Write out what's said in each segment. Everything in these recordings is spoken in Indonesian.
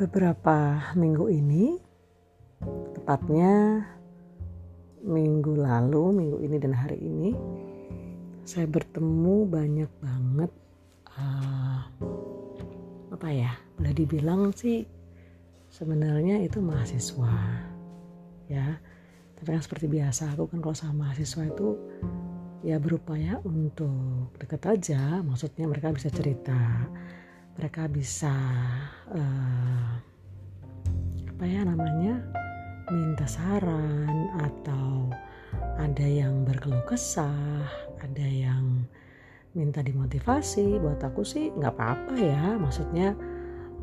beberapa minggu ini, tepatnya minggu lalu, minggu ini dan hari ini, saya bertemu banyak banget uh, apa ya, boleh dibilang sih sebenarnya itu mahasiswa, ya. Tapi kan seperti biasa, aku kan kalau sama mahasiswa itu ya berupaya untuk deket aja, maksudnya mereka bisa cerita mereka bisa uh, apa ya namanya minta saran atau ada yang berkeluh kesah, ada yang minta dimotivasi. Buat aku sih nggak apa-apa ya, maksudnya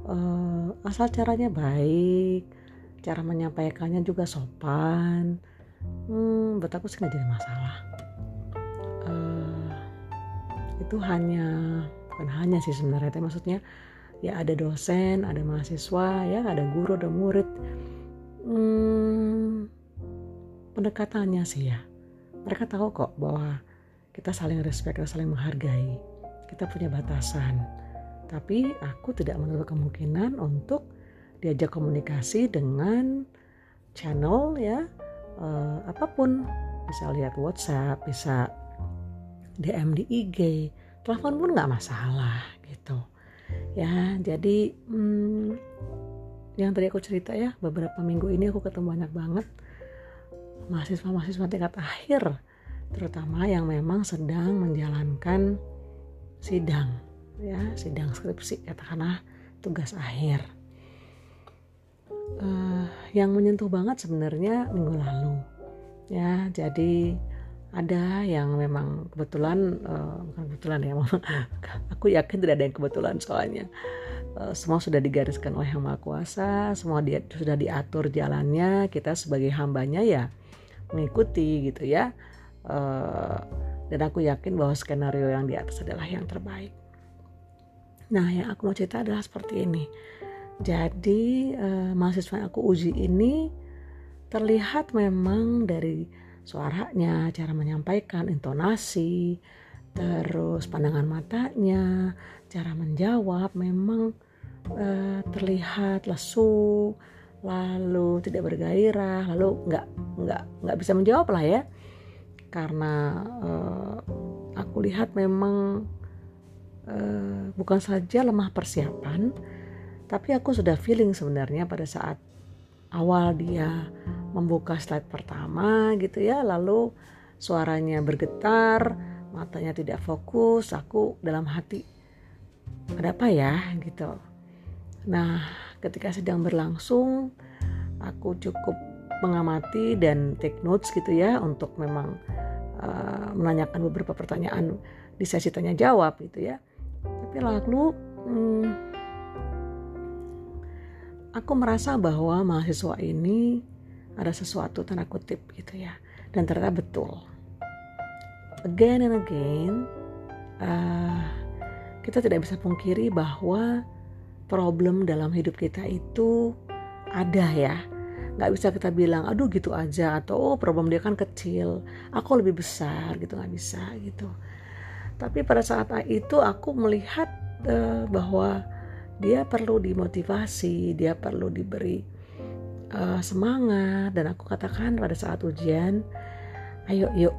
uh, asal caranya baik, cara menyampaikannya juga sopan. Hmm, buat aku sih nggak jadi masalah. Uh, itu hanya bukan hanya sih sebenarnya tapi maksudnya ya ada dosen ada mahasiswa ya ada guru ada murid. Hmm, pendekatannya sih ya. Mereka tahu kok bahwa kita saling respect kita saling menghargai. Kita punya batasan. Tapi aku tidak menutup kemungkinan untuk diajak komunikasi dengan channel ya uh, apa pun. Bisa lihat WhatsApp bisa DM di IG telepon pun nggak masalah gitu. Ya jadi hmm, yang tadi aku cerita ya beberapa minggu ini aku ketemu banyak banget mahasiswa-mahasiswa tingkat akhir terutama yang memang sedang menjalankan sidang ya sidang skripsi katakanlah tugas akhir. Uh, yang menyentuh banget sebenarnya minggu lalu ya. Jadi ada yang memang kebetulan uh, bukan kebetulan ya aku yakin tidak ada yang kebetulan soalnya. Uh, semua sudah digariskan oleh yang maha kuasa semua dia sudah diatur jalannya kita sebagai hambanya ya mengikuti gitu ya. Uh, dan aku yakin bahwa skenario yang di atas adalah yang terbaik. Nah yang aku mau cerita adalah seperti ini. Jadi uh, mahasiswa yang aku uji ini terlihat memang dari suaranya, cara menyampaikan, intonasi, terus pandangan matanya, cara menjawab memang uh, terlihat lesu, lalu tidak bergairah, lalu nggak nggak nggak bisa menjawab lah ya, karena uh, aku lihat memang uh, bukan saja lemah persiapan, tapi aku sudah feeling sebenarnya pada saat awal dia membuka slide pertama gitu ya lalu suaranya bergetar matanya tidak fokus aku dalam hati ada apa ya? gitu. Nah ketika sedang berlangsung aku cukup mengamati dan take notes gitu ya untuk memang uh, menanyakan beberapa pertanyaan di sesi tanya jawab gitu ya. Tapi lalu hmm, aku merasa bahwa mahasiswa ini ada sesuatu tanda kutip gitu ya. Dan ternyata betul. Again and again uh, kita tidak bisa pungkiri bahwa problem dalam hidup kita itu ada ya. Nggak bisa kita bilang aduh gitu aja atau oh problem dia kan kecil aku lebih besar gitu nggak bisa gitu. Tapi pada saat itu aku melihat uh, bahwa dia perlu dimotivasi dia perlu diberi uh, semangat. Dan aku katakan pada saat ujian ayo yuk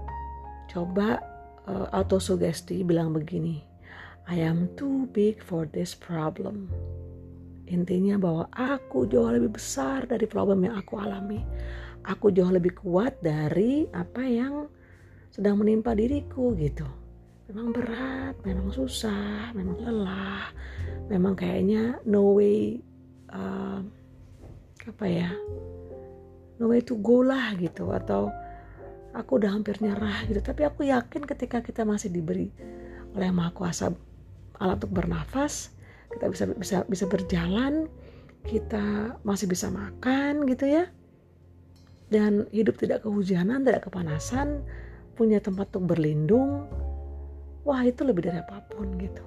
coba uh, autosugesti bilang begini I am too big for this problem intinya bahwa aku jauh lebih besar dari problem yang aku alami. Aku jauh lebih kuat dari apa yang sedang menimpa diriku gitu. Memang berat memang susah memang lelah memang kayaknya no way uh, apa ya no way to go lah gitu. Atau aku udah hampir nyerah gitu. Tapi aku yakin ketika kita masih diberi oleh maha kuasa alat untuk bernafas kita bisa bisa bisa berjalan kita masih bisa makan gitu ya. Dan hidup tidak kehujanan tidak kepanasan punya tempat untuk berlindung wah itu lebih dari apa pun gitu.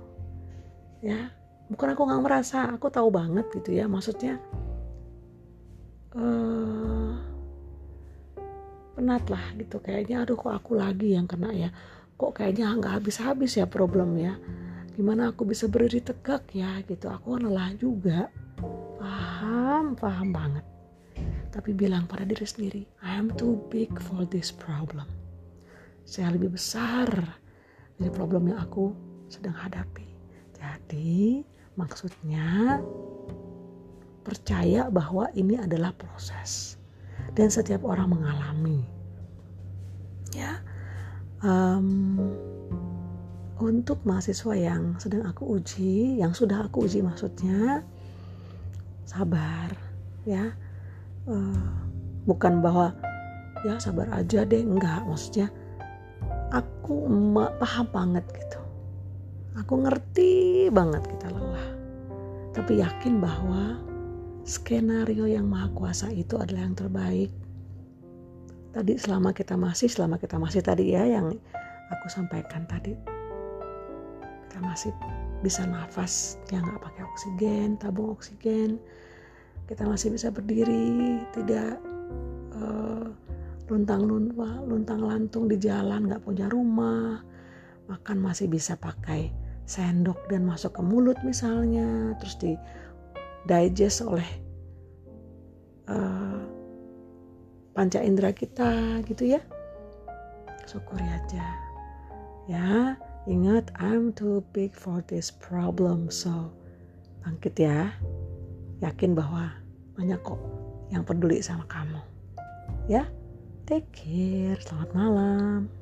Ya bukan aku nggak merasa aku tahu banget gitu ya maksudnya uh, penat lah gitu. Kayaknya aduh kok aku lagi yang kena ya? Kok kayaknya nggak habis-habis ya problem ya? Gimana aku bisa berdiri tegak ya? Gitu. Aku kan lelah juga. Paham paham banget. Tapi bilang pada diri sendiri I am too big for this problem. Saya lebih besar dari problem yang aku sedang hadapi. Jadi maksudnya percaya bahwa ini adalah proses dan setiap orang mengalami ya um, untuk mahasiswa yang sedang aku uji, yang sudah aku uji maksudnya sabar ya. Uh, bukan bahwa ya sabar aja deh, enggak maksudnya aku paham banget gitu. Aku ngerti banget kita lelah. Tapi yakin bahwa skenario yang maha kuasa itu adalah yang terbaik. Tadi selama kita masih, selama kita masih tadi ya yang aku sampaikan tadi. Kita masih bisa nafas ya nggak pakai oksigen tabung oksigen. Kita masih bisa berdiri tidak uh, luntang luntang luntang lantung di jalan nggak punya rumah. Makan masih bisa pakai sendok dan masuk ke mulut misalnya terus di digest oleh uh, panca indera kita gitu ya syukuri aja ya Ingat, I'm too big for this problem. So, bangkit ya. Yakin bahwa banyak kok yang peduli sama kamu. Ya, take care. Selamat malam.